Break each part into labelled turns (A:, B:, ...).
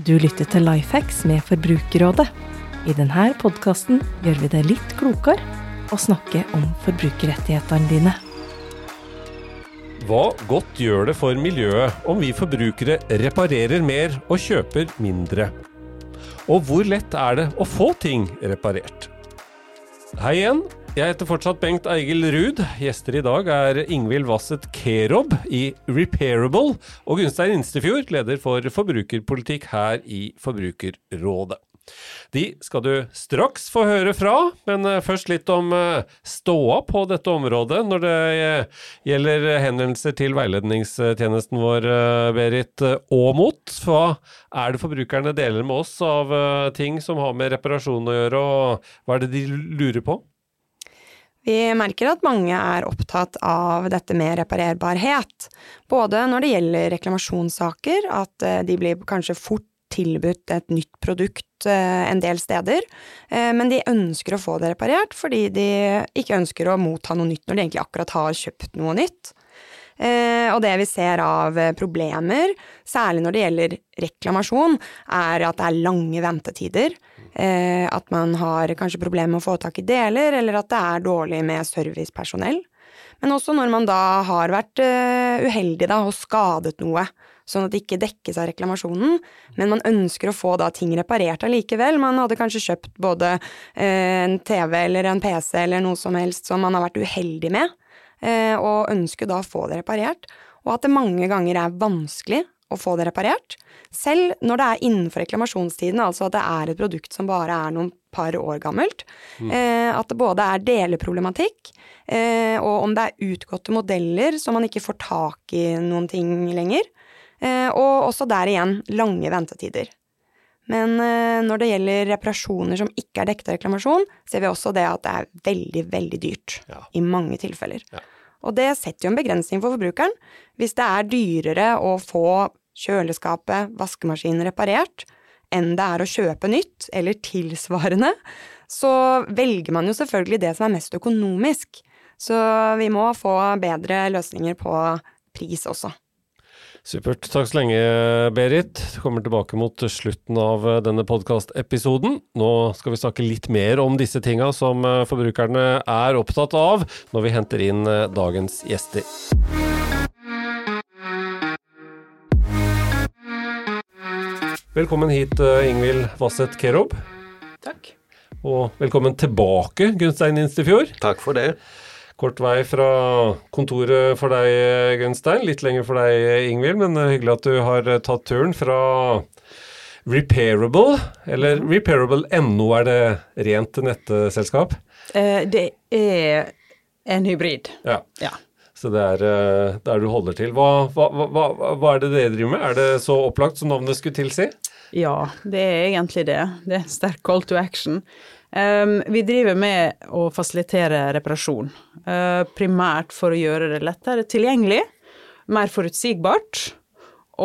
A: Du lytter til Lifehacks med Forbrukerrådet. I denne podkasten gjør vi det litt klokere å snakke om forbrukerrettighetene dine.
B: Hva godt gjør det for miljøet om vi forbrukere reparerer mer og kjøper mindre? Og hvor lett er det å få ting reparert? Hei igjen, jeg heter fortsatt Bengt Eigil Ruud. Gjester i dag er Ingvild Wasset Kerob i Repairable, og Gunstein Instefjord, leder for forbrukerpolitikk her i Forbrukerrådet. De skal du straks få høre fra, men eh, først litt om eh, ståa på dette området når det eh, gjelder henvendelser til veiledningstjenesten vår, Berit Aamodt. Hva er det forbrukerne deler med oss av ting som har med reparasjon å gjøre, og hva er det de lurer på?
C: Vi merker at mange er opptatt av dette med reparerbarhet. Både når det gjelder reklamasjonssaker, at de blir kanskje fort tilbudt et nytt produkt eh, en del steder, eh, men de ønsker å få det reparert fordi de ikke ønsker å motta noe nytt når de egentlig akkurat har kjøpt noe nytt. Eh, og det vi ser av problemer, særlig når det gjelder reklamasjon, er at det er lange ventetider. At man har kanskje problemer med å få tak i deler, eller at det er dårlig med servicepersonell. Men også når man da har vært uheldig da, og skadet noe sånn at det ikke dekkes av reklamasjonen, men man ønsker å få da ting reparert allikevel. Man hadde kanskje kjøpt både eh, en TV eller en PC eller noe som helst som man har vært uheldig med, eh, og ønsker da å få det reparert, og at det mange ganger er vanskelig å få det reparert, selv når det er innenfor reklamasjonstiden, altså at det er et produkt som bare er noen par år gammelt. Mm. Eh, at det både er deleproblematikk, eh, og om det er utgåtte modeller som man ikke får tak i noen ting lenger. Eh, og også der igjen lange ventetider. Men eh, når det gjelder reparasjoner som ikke er dekket av reklamasjon, ser vi også det at det er veldig, veldig dyrt ja. i mange tilfeller. Ja. Og det setter jo en begrensning for forbrukeren. Hvis det er dyrere å få kjøleskapet, vaskemaskinen reparert enn det er å kjøpe nytt, eller tilsvarende, så velger man jo selvfølgelig det som er mest økonomisk. Så vi må få bedre løsninger på pris også.
B: Supert. Takk så lenge, Berit. Du kommer tilbake mot slutten av denne podkastepisoden. Nå skal vi snakke litt mer om disse tinga som eh, forbrukerne er opptatt av, når vi henter inn eh, dagens gjester. Velkommen hit, Ingvild Vasset-Kerob.
D: Takk.
B: Og velkommen tilbake, Gunstein Instefjord.
E: Takk for det.
B: Kort vei fra kontoret for deg, Gunstein. Litt lenger for deg, Ingvild, men hyggelig at du har tatt turen fra Repairable, eller Repairable.no, er det rent nettselskap?
D: Eh, det er en hybrid.
B: Ja. ja. Så det er eh, der du holder til. Hva, hva, hva, hva, er det dere driver med? Er det så opplagt som navnet skulle tilsi?
D: Ja, det er egentlig det. Det er en sterk call to action. Um, vi driver med å fasilitere reparasjon, uh, primært for å gjøre det lettere tilgjengelig, mer forutsigbart,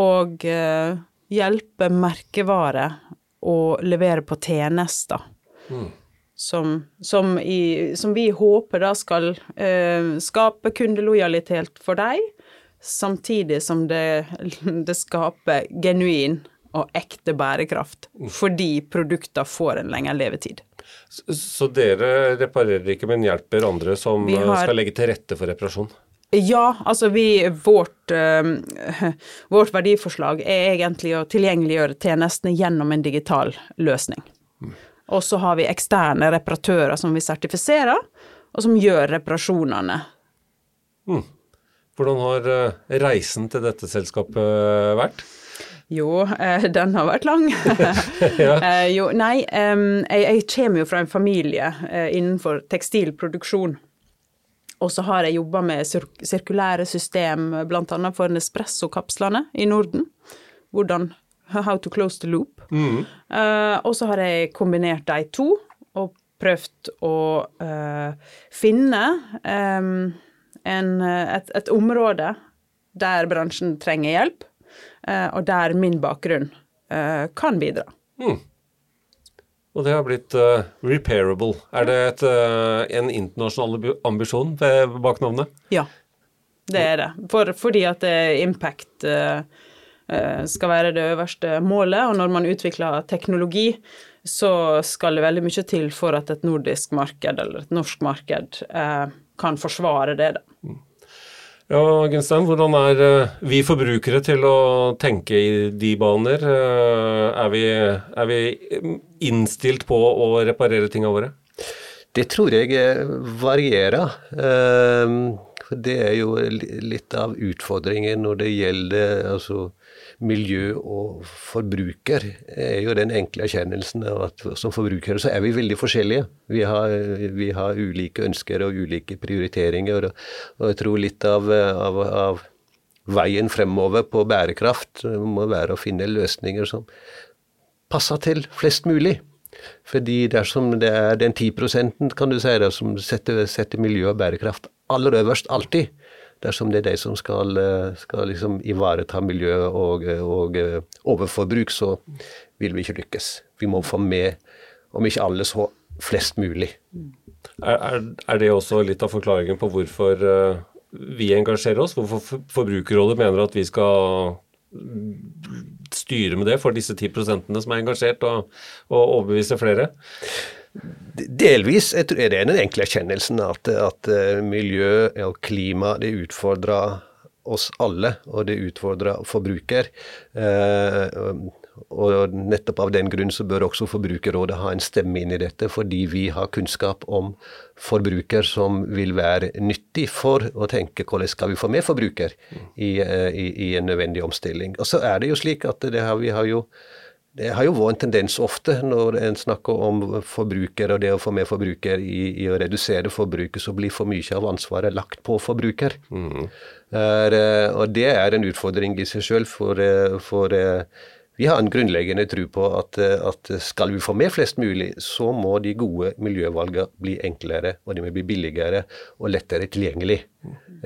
D: og uh, hjelpe merkevarer å levere på tjenester. Mm. Som, som, i, som, vi håper da skal eh, skape kundelojalitet for deg, samtidig som det, det skaper genuin og ekte bærekraft, mm. fordi produkter får en lengre levetid.
B: Så dere reparerer ikke, men hjelper andre som har, skal legge til rette for reparasjon?
D: Ja, altså vi Vårt, øh, vårt verdiforslag er egentlig å tilgjengeliggjøre tjenestene gjennom en digital løsning. Mm. Og så har vi eksterne reparatører som vi sertifiserer, og som gjør reparasjonene.
B: Mm. Hvordan har uh, reisen til dette selskapet vært?
D: Jo, eh, den har vært lang. ja. eh, jo, nei, eh, jeg, kommer jo fra en familie eh, innenfor tekstilproduksjon. Og så har jeg jobba med sirkulære system, bl.a. for Nespresso-kapslene i Norden. Hvordan How to close the loop. Mm. Uh, og så har jeg kombinert de to, og prøvd å uh, finne en, et, et område der bransjen trenger hjelp uh, og der min bakgrunn kan bidra. Mm.
B: Og det har blitt uh, repairable. Er det et, uh, en internasjonal ambisjon bak navnet?
D: Ja, det er det. For, fordi at impact uh, skal være det øverste målet, og når man utvikler teknologi, så skal det veldig mye til for at et nordisk marked eller et norsk marked eh, kan forsvare det. da.
B: Ja, Gunstein, hvordan er eh, vi forbrukere til å tenke i de baner? Eh, er vi, er vi innstilt på å reparere tingene våre?
E: Det tror jeg eh, varierer. Det er jo litt av utfordringen når det gjelder altså, miljø og forbruker, er jo den enkle erkjennelsen av at som forbrukere så er vi veldig forskjellige. Vi har, vi har ulike ønsker og ulike prioriteringer. Og, jeg tror litt av, av, av, veien fremover på bærekraft må være å finne løsninger som passer til flest mulig. Fordi dersom det er den 10% kan du si det, som setter, setter miljø og bærekraft aller øverst alltid, dersom det er de som skal, eh, skal liksom ivareta miljø og, og, eh, overforbruk, så vil vi ikke lykkes. Vi må få med, om ikke alle, så flest mulig.
B: Er, er det også litt av forklaringen på hvorfor eh, vi engasjerer oss? Hvorfor Forbrukerrådet mener at vi skal styre med det for disse 10% som er engasjert, og, og overbevise flere?
E: Delvis er det den enkle erkjennelsen at, at eh, miljø og klima det utfordrer oss alle, og det utfordrer forbruker. Eh, og nettopp av den grunn så bør også Forbrukerrådet ha en stemme inn i dette, fordi vi har kunnskap om forbruker som vil være nyttig for å tenke hvordan skal vi få med forbruker i, eh, i, i en nødvendig omstilling. Og så er det jo slik at har, vi har jo det har jo vært en tendens ofte når en snakker om forbruker og det å få med forbruker i, i å redusere forbruket, så blir for mye av ansvaret lagt på forbruker. Mm. Er, og det er en utfordring i seg sjøl, for, for, vi har en grunnleggende tro på at, at, skal vi få med flest mulig, så må de gode miljøvalgene bli enklere, og de må bli billigere og lettere tilgjengelig.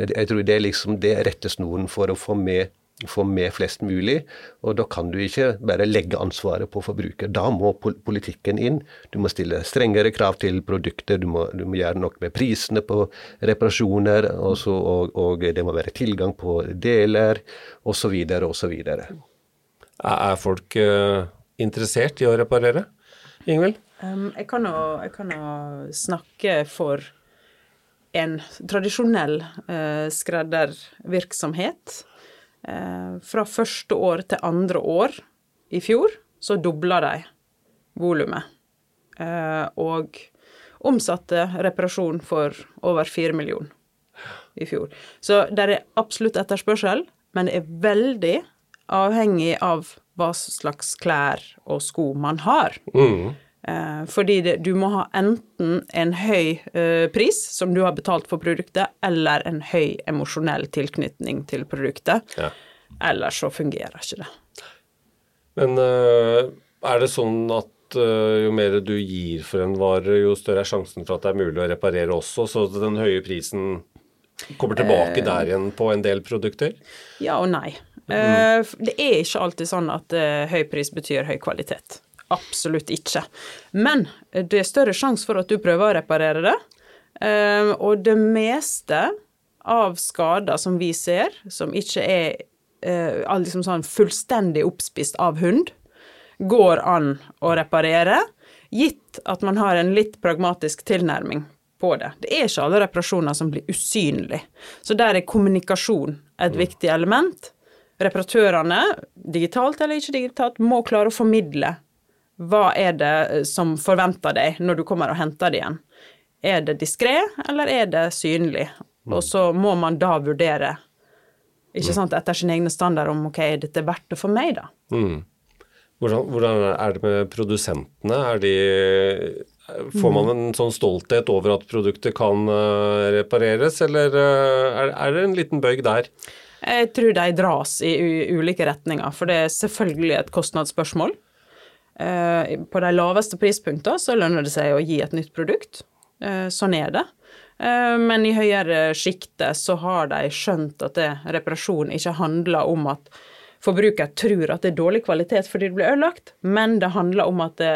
E: Jeg tror det er liksom det rettesnoren for å få med få med flest mulig. Og da kan du ikke bare legge ansvaret på forbruker. Da må politikken inn. Du må stille strengere krav til produkter, du må, du må gjøre noe med prisene på reparasjoner, også, og, og, det må være tilgang på deler, osv., osv.
B: Er folk uh, interessert i å reparere, Ingvild?
D: Um, jeg kan jo snakke for en tradisjonell uh, skreddervirksomhet Eh, fra første år til andre år i fjor så dobla de volumet. Eh, og omsatte reparasjon for over fire millioner i fjor. Så det er absolutt etterspørsel, men det er veldig avhengig av hva slags klær og sko man har. Mm. Eh, fordi det, du må ha enten en høy eh, pris som du har betalt for produktet, eller en høy emosjonell tilknytning til produktet. Ja. Ellers så fungerer ikke det.
B: Men uh, er det sånn at jo mer du gir for en vare, jo større er sjansen for at det er mulig å reparere også, så den høye prisen kommer tilbake der igjen på en del produkter?
D: Ja og nei. Mm. det er ikke alltid sånn at høy pris betyr høy kvalitet. Absolutt ikke. Men det er større sjanse for at du prøver å reparere det. Ehm, og det meste av skader som vi ser, som ikke er eh, liksom sånn fullstendig oppspist av hund, går an å reparere, gitt at man har en litt pragmatisk tilnærming på det. Det er ikke alle reparasjoner som blir usynlige. Så der er kommunikasjon et mm. viktig element. Reparatørene, digitalt eller ikke digitalt, må klare å formidle hva er det eh, som forventer deg når du kommer og henter det igjen? Er det diskré, eller er det synlig? Mm. Og så må man da vurdere, ikke mm. sant, etter sin egne standard om ok, er dette verdt det for meg, da? Mm.
B: Hvordan, hvordan, er det med produsentene? Er de Får man en sånn stolthet over at produktet kan uh, repareres, eller er, er det en liten bøyg der?
D: Jeg tror de dras i ulike retninger, for det er selvfølgelig et kostnadsspørsmål. Eh, på de laveste prispunktene så lønner det seg å gi et nytt produkt. Eh, sånn er det. Eh, men i høyere sjiktet så har de skjønt at det, reparasjon ikke handler om at forbruker tror at det er dårlig kvalitet fordi det blir ødelagt, men det handler om at det,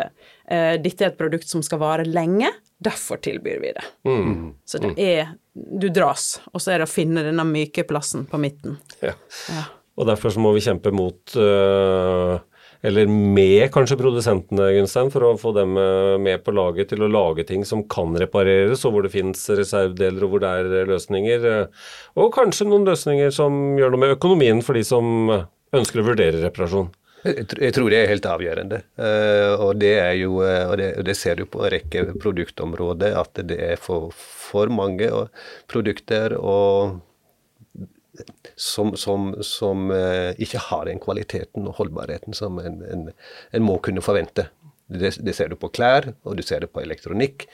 D: dette er et produkt som skal vare lenge. Derfor tilbyr vi det. Mm. Så det er Du dras, og så er det å finne denne myke plassen på midten. Ja.
B: ja. Og derfor så må vi kjempe mot øh, eller med kanskje produsentene, Gunstein, for å få dem øh, med på laget til å lage ting som kan repareres, og hvor det fins reservedeler og hvor det er løsninger. Og kanskje noen løsninger som gjør noe med økonomien for de som ønsker å vurdere reparasjon.
E: Jeg tror det er helt avgjørende. Og det jo, og det, det ser du på en rekke produktområder, at det er for, for mange produkter og som, som, som eh, ikke har den kvaliteten og holdbarheten som en, en, en må kunne forvente. Det, det, ser du på klær, og du ser det på elektronikk.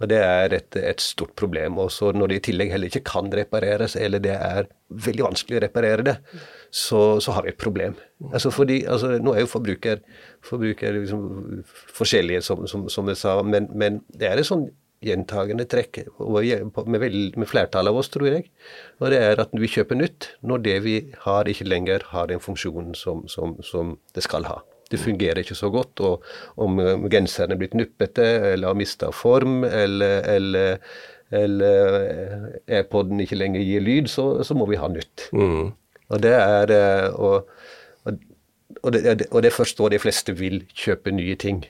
E: og Det er et, et stort problem. Og når det i tillegg heller ikke kan repareres, eller det er veldig vanskelig å reparere det, så, så har vi et problem. Altså fordi, altså, Nå er jo forbruker, forbruker liksom forskjellige, som, som, som jeg sa, men, men det er et sånn gjentagende trekk med, med flertallet av oss, tror jeg. Og det er at vi kjøper nytt når det vi har, ikke lenger har den funksjonen som, som, som det skal ha. Det fungerer ikke så godt. Og om genseren er blitt nuppete eller har mista form, eller, eller, eller AirPoden ikke lenger gir lyd, så, så må vi ha nytt. Mm. Og det er eh, og, og det, og det er da de fleste vil kjøpe nye ting.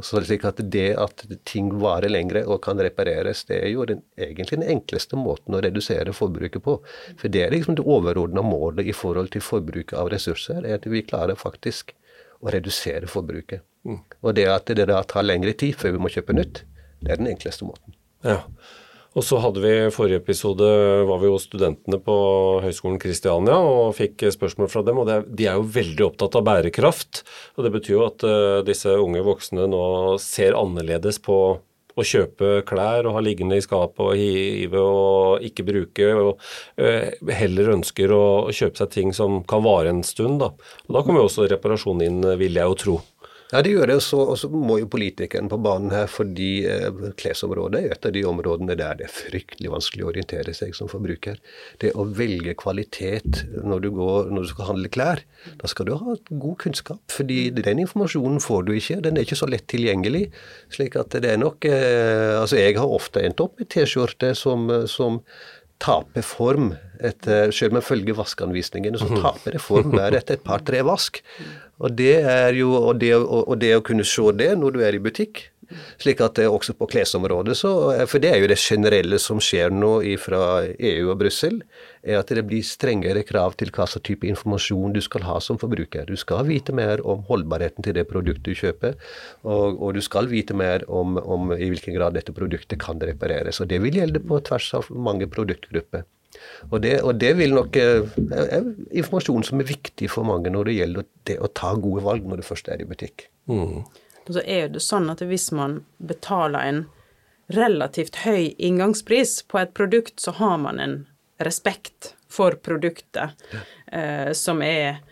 E: Så slik at Det at ting varer lengre og kan repareres, det er jo den, egentlig den enkleste måten å redusere forbruket på. For det er liksom det overordna målet i forhold til forbruket av ressurser, er at vi klarer faktisk å redusere forbruket. Mm. Og det at det da tar lengre tid før vi må kjøpe nytt, det er den enkleste måten.
B: Ja. Og så hadde vi forrige episode var vi hos studentene på Høgskolen Kristiania og fikk spørsmål fra dem. og det, De er jo veldig opptatt av bærekraft. og Det betyr jo at uh, disse unge voksne nå ser annerledes på å kjøpe klær og ha liggende i skapet og hive og ikke bruke, og uh, heller ønsker å, å, kjøpe seg ting som kan vare en stund. Da, og da kommer jo også reparasjon inn, vil jeg jo tro.
E: Ja, det gjør det. Og så må jo politikeren på banen her, fordi eh, klesområdet er et av de områdene der det er fryktelig vanskelig å orientere seg som forbruker. Det å velge kvalitet når du, går, når du skal handle klær, da skal du ha god kunnskap. fordi den informasjonen får du ikke. Den er ikke så lett tilgjengelig. slik at det er nok eh, Altså, jeg har ofte endt opp med T-skjorte som, som taper form etter, Selv om jeg følger vaskeanvisningene, så taper det form bare etter et par-tre vask. Og det er jo, og det, og det, å kunne se det når du er i butikk, slik at det også på klesområdet så For det er jo det generelle som skjer nå fra EU og Brussel, er at det blir strengere krav til hva slags type informasjon du skal ha som forbruker. Du skal vite mer om holdbarheten til det produktet du kjøper, og, og du skal vite mer om, om, i hvilken grad dette produktet kan repareres. Og det vil gjelde på tvers av mange produktgrupper. Og det, og det vil nok eh, er informasjon som er viktig for mange når det gjelder det å ta gode valg når du først er i butikk. Mm.
D: Og så er det sånn at hvis man betaler en relativt høy inngangspris på et produkt, så har man en respekt for produktet eh, som er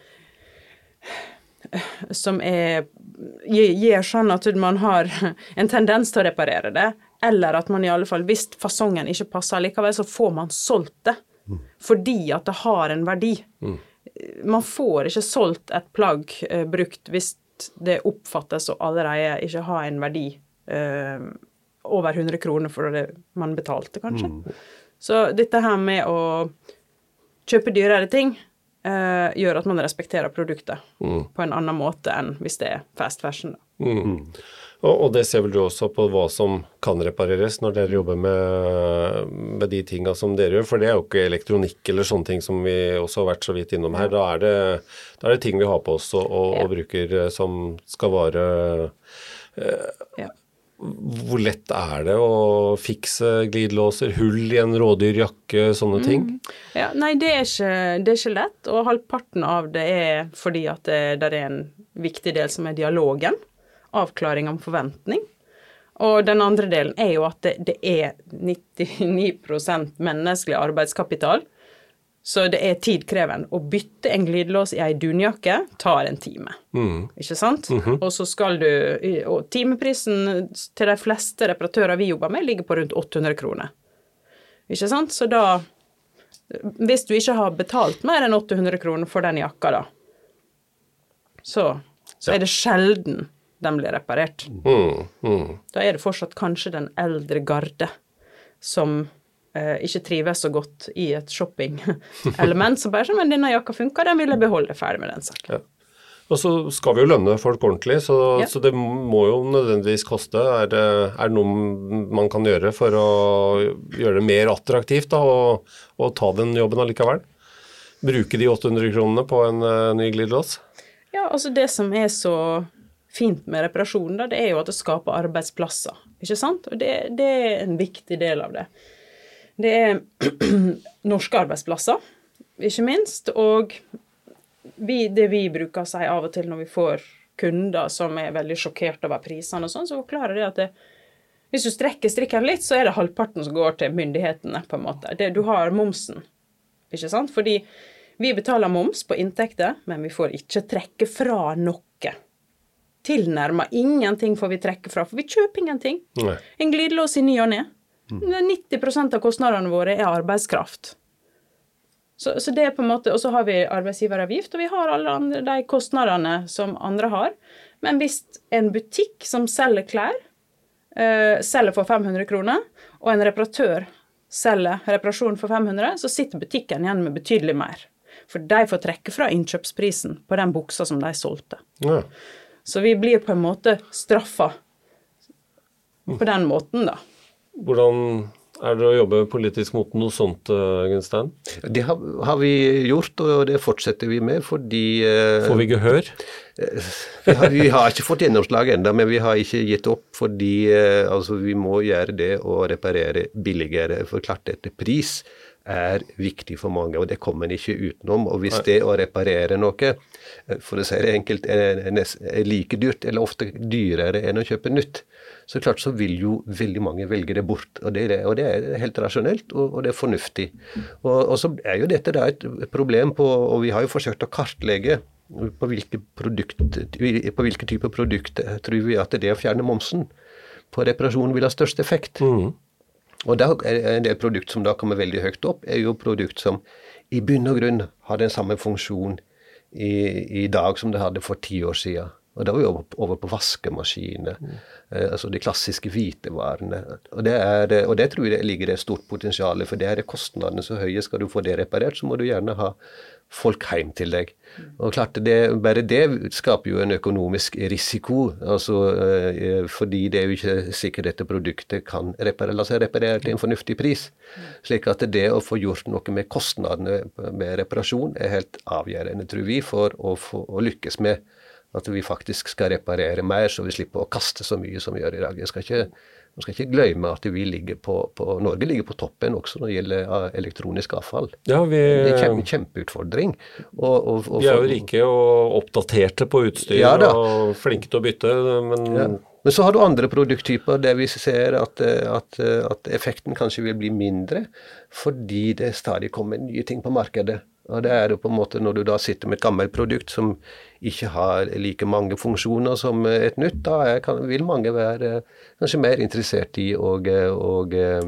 D: som er gir sånn at man har en tendens til å reparere det, eller at man i alle fall, hvis fasongen ikke passer likevel, så får man solgt det. Mm. Fordi at det har en verdi. Mm. Man får ikke solgt et plagg eh, brukt hvis det oppfattes å allerede ikke ha en verdi eh, over 100 kroner for det man betalte, kanskje. Mm. Så dette her med å kjøpe dyrere ting eh, gjør at man respekterer produktet mm. på en annen måte enn hvis det er fast fashion. Mm.
B: Og, og, det ser vel du også på hva som kan repareres når dere jobber med, med de tinga som dere gjør. For det er jo ikke elektronikk eller sånne ting som vi også har vært så vidt innom her. Da er det, da er det ting vi har på oss og, og, og bruker eh, som skal vare eh, ja. Hvor lett er det å fikse glidelåser, hull i en rådyrjakke, sånne mm. ting?
D: Ja, nei, det er, ikke, det er, ikke, lett, og halvparten av det er fordi at det, det er en viktig del som er dialogen avklaring om forventning. Og den andre delen er jo at det, det er 99% menneskelig arbeidskapital. Så det er tidkrevende. Å bytte en glidelås i ei dunjakke tar en time. Mm. Ikke sant? Mm -hmm. Og så skal du Og timeprisen til de fleste reparatører vi jobber med, ligger på rundt 800 kroner. Ikke sant? Så da Hvis du ikke har betalt mer enn 800 kroner for den jakka, da, så, så er det sjelden de blir reparert. Mm, mm. Da er det fortsatt kanskje den eldre garde som ikke trives så godt i et shopping-element, så bare sånn Men denne jakka funka, den vil jeg beholde. Ferdig med den saken.
B: Ja. Og så skal vi jo lønne folk ordentlig, så,
D: Ja.
B: så det må jo nødvendigvis koste. Er det, er det noe man kan gjøre for å gjøre det mer attraktivt da, å, å ta den jobben allikevel? Bruke de 800 kronene på en uh, ny glidelås?
D: Ja, altså det som er så fint med reparasjonen, da, det er jo at det skaper arbeidsplasser. Ikke sant? Og det, det er en viktig del av det. Det er norske arbeidsplasser, ikke minst. Og vi, det vi bruker å si av og til når vi får kunder som er veldig sjokkert over prisene og sånn, så forklarer det at det, hvis du strekker strikken litt, så er det halvparten som går til myndighetene, på en måte. Det, du har momsen, ikke sant? Fordi vi betaler moms på inntekter, men vi får ikke trekke fra noe. Tilnærma ingenting får vi trekke fra, for vi kjøper ingenting.
B: Nei.
D: En glidelås i ny og ne. 90% av kostnadene våre er arbeidskraft. Så, så det er på en måte, Og så har vi arbeidsgiveravgift, og vi har alle andre, de kostnadene som andre har. Men hvis en butikk som selger klær, uh, selger for 500 kroner, og en reparatør selger reparasjon for 500, så sitter butikken igjen med betydelig mer. For de får trekke fra innkjøpsprisen på den buksa som de solgte.
B: Ja.
D: Så vi blir på en måte straffa på den måten, da.
B: Hvordan er det å jobbe politisk mot noe sånt, eh, Gunstein?
E: Det har, har vi gjort, og det fortsetter vi med, fordi eh,
B: Får vi gehør?
E: vi, har, vi har ikke fått gjennomslag ennå, men vi har ikke gitt opp fordi eh, altså, vi må gjøre det og reparere billigere. For klart etter pris er viktig for mange, og det kommer en ikke utenom. Og hvis det å reparere noe, eh, for å si det enkelt, er, like dyrt, eller ofte dyrere enn å kjøpe nytt, så klart så vil jo veldig mange velge det bort. Og det, er- og det er helt rasjonelt, og, og det er fornuftig. Og, og så er jo dette da et problem på, og vi har jo forsøkt å kartlegge på hvilke, produkt, på hvilke type produkt tror vi at det å fjerne momsen på reparasjon vil ha størst effekt. Og da er det et produkt som da kommer veldig høyt opp, er jo produkt som i bunn og grunn har den samme funksjon i, i dag som det hadde for ti år siden. Og da var vi over, over på vaskemaskiner, eh, altså de klassiske hvitevarene. Og, det er, og det tror jeg det ligger et stort potensial, for der er kostnadene så høye. Skal du få det reparert, så må du gjerne ha folk hjem til deg. Og klart det, Bare det skaper jo en økonomisk risiko, altså, eh, fordi det er jo ikke sikkert dette produktet kan reparere, la seg reparere til en fornuftig pris. Slik at det å få gjort noe med kostnadene med reparasjon er helt avgjørende, tror vi, for å, få, å lykkes med at vi faktisk skal reparere mer, så vi slipper å kaste så mye som vi gjør i dag. Jeg skal ikke, man skal ikke glemme at vi ligger på, på, Norge ligger på toppen også når det gjelder elektronisk avfall.
B: Ja, vi,
E: Det er en kjempeutfordring.
B: Vi er jo rike og oppdaterte på utstyr
E: Ja
B: og flinke til å bytte, men
E: Ja. Men så har du andre produkttyper der vi ser at, at, at effekten kanskje vil bli mindre, fordi det stadig kommer nye ting på markedet. Og det er jo på en måte Når du da sitter med et gammelt produkt som ikke har like mange funksjoner som et nytt, da er, kan, vil mange være eh, kanskje mer interessert i å, eh, eh,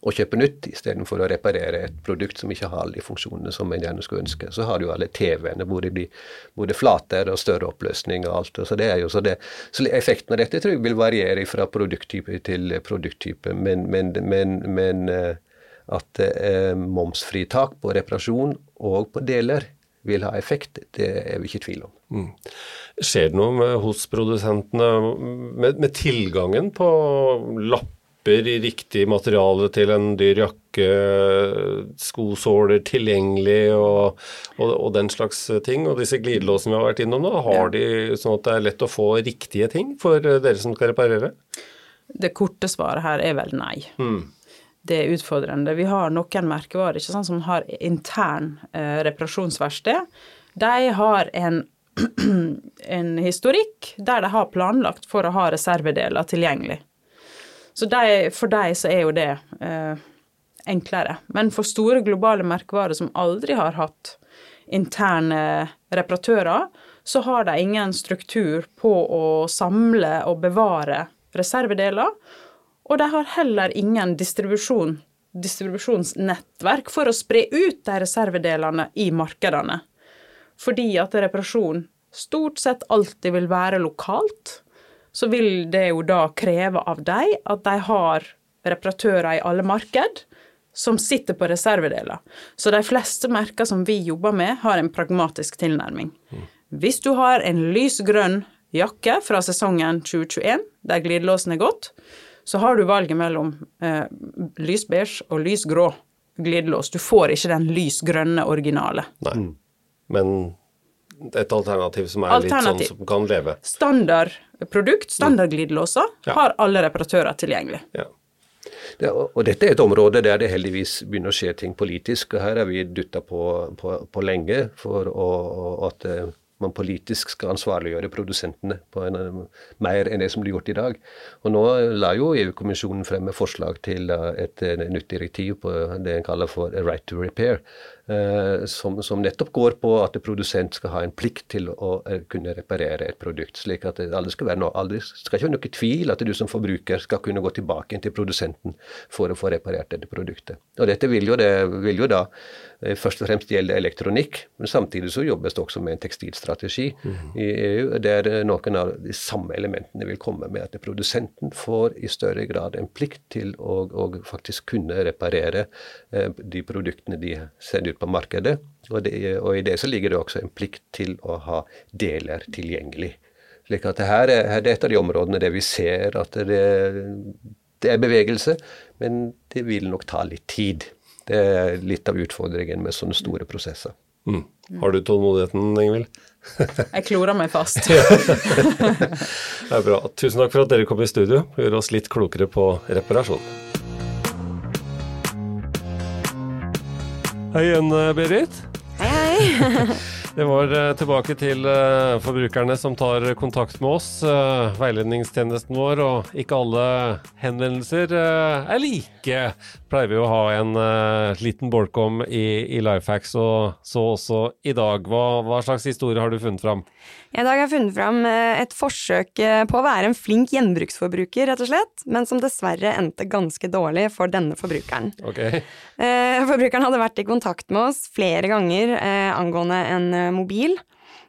E: å kjøpe nytt istedenfor å reparere et produkt som ikke har alle de funksjonene som en gjerne skulle ønske. Så har du jo alle TV-ene hvor det blir både flatere og større oppløsning og alt. Så det er jo så det. Så effekten av dette tror jeg vil variere fra produkttype til produkttype, men, men, men, men at eh, momsfritak på reparasjon og på deler vil ha effekt, det er vi ikke i tvil om.
B: skjer det noe med, hos produsentene med, med tilgangen på lapper i riktig materiale til en dyr jakke, skosåler tilgjengelig og, og, og den slags ting? Og disse glidelåsene vi har vært innom nå, har de sånn at det er lett å få riktige ting for eh, dere som skal reparere?
D: Det korte svaret her er vel nei. Det er utfordrende. Vi har noen merkevarer sant, som har intern eh, reparasjonsverksted. De har en, en historikk der de har planlagt for å ha reservedeler tilgjengelig. Så de, for dem så er jo det eh, enklere. Men for store globale merkevarer som aldri har hatt interne reparatører, så har de ingen struktur på å samle og bevare reservedeler. Og de har heller ingen distribusjon, distribusjonsnettverk for å spre ut de reservedelene i markedene. Fordi at reparasjon stort sett alltid vil være lokalt, så vil det jo da kreve av dem at de har reparatører i alle marked som sitter på reservedeler. Så de fleste merker som vi jobber med, har en pragmatisk tilnærming. Hvis du har en lys grønn jakke fra sesongen 2021, der glidelåsen er gått, så har du valget mellom eh, lysbeige og lysgrå glidelås. Du får ikke den lys grønne originale.
B: Nei. Men et alternativ som er
D: Alternativ.
B: litt sånn som kan leve.
D: Standardprodukt, standardglidelåser,
B: Ja.
D: har alle reparatører tilgjengelig.
B: Ja.
E: Det, og dette er et område der det heldigvis begynner å skje ting politisk. og Her er vi dytta på, på, på lenge for å, å- at eh, man politisk skal ansvarliggjøre produsentene på en, eh, mer enn det som blir gjort i dag. Og Nå la jo EU-kommisjonen frem et forslag til eh, et, eh, nytt direktiv på det en kaller for a right to repair, eh, som, som nettopp går på at produsent skal ha en plikt til å eh, kunne reparere et produkt. slik at det aldri skal være noe, aldri skal ikke være noe tvil at du som forbruker skal kunne gå tilbake til produsenten for å få reparert dette produktet. Og Dette vil jo, det, vil jo da eh, først og fremst gjelder elektronikk, men samtidig så jobbes det også med en tekstilstrategi i EU, der eh, noen av de samme elementene vil komme med at produsenten får i større grad en plikt til å, å faktisk kunne reparere eh, de produktene de sender ut på markedet. Og, det, og i det så ligger det også en plikt til å ha deler tilgjengelig. Slik at det her er, det er et av de områdene der vi ser at det, det er bevegelse, men det vil nok ta litt tid. Det er litt av utfordringen med sånne store prosesser.
B: Mm. Har du tålmodigheten, Ingvild?
D: Jeg klorer meg fast.
B: Det er bra. Tusen takk for at dere kom i studio og gjorde oss litt klokere på reparasjon. Hei igjen, Berit.
C: Hei, hei.
B: Det var eh, tilbake til eh, forbrukerne som tar kontakt med oss, eh, veiledningstjenesten vår, og ikke alle henvendelser er like. Pleier vi å ha en liten bolk om i, i Lifehacks, og så også i dag. Hva, hva slags historie har du funnet fram?
C: I dag har jeg funnet fram eh, et forsøk eh, på å være en flink gjenbruksforbruker, rett og slett, men som dessverre endte ganske dårlig for denne forbrukeren.
B: Ok.
C: Eh, Forbrukeren hadde vært i kontakt med oss flere ganger angående en mobil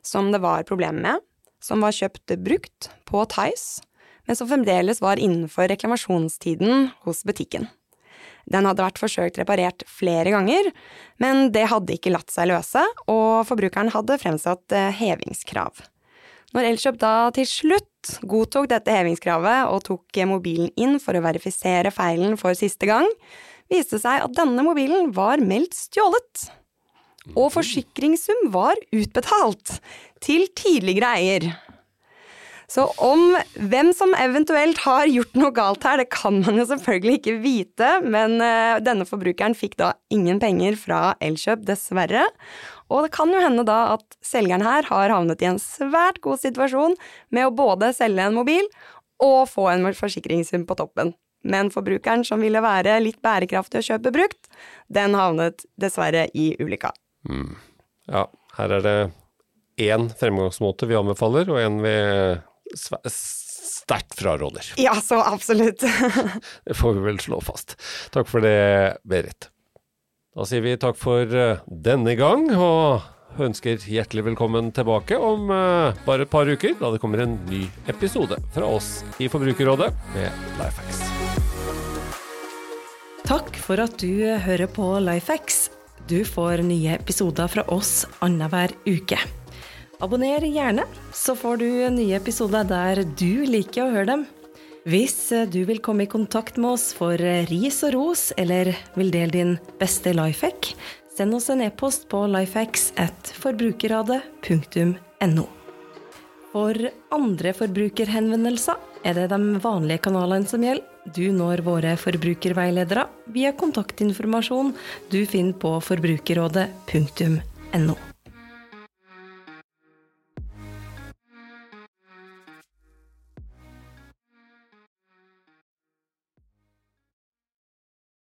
C: som det var problemer med, som var kjøpt brukt på Tice, men som fremdeles var innenfor reklamasjonstiden hos butikken. Den hadde vært forsøkt reparert flere ganger, men det hadde ikke latt seg løse, og forbrukeren hadde fremsatt eh, hevingskrav. Når Elkjøp da til slutt godtok dette hevingskravet og tok eh, mobilen inn for å verifisere feilen for siste gang, viste seg at denne mobilen var meldt stjålet. Og forsikringssum var utbetalt til tidligere eier. Så om hvem som eventuelt har gjort noe galt her, det kan man jo selvfølgelig ikke vite, men eh, denne forbrukeren fikk da ingen penger fra Elkjøp, dessverre. Og det kan jo hende da at selgeren her har havnet i en svært god situasjon med å både selge en mobil og få en forsikringssum på toppen. Men forbrukeren som ville være litt bærekraftig og kjøpe brukt, den havnet dessverre i ulykka.
B: Ja, her er det én fremgangsmåte vi anbefaler, og en vi sterkt fraråder.
C: Ja, så absolutt.
B: Det får vi vel slå fast. Takk for det, Berit. Da sier vi takk for eh, denne gang, og ønsker hjertelig velkommen tilbake om eh, bare et par uker, da det kommer en ny episode fra oss i Forbrukerrådet med Lifehacks.
A: Takk for at du hører på Lifehacks. Du får nye episoder fra oss annenhver uke. Abonner gjerne, så får du nye episoder der du liker å høre dem. Hvis du vil komme i kontakt med oss for ris og ros, eller vil dele din beste lifehack, send oss en e-post på lifehacks at forbrukerradet.no. For andre forbrukerhenvendelser er det de vanlige kanalene som gjelder. Du når våre forbrukerveiledere via kontaktinformasjon du finner på forbrukerrådet.no.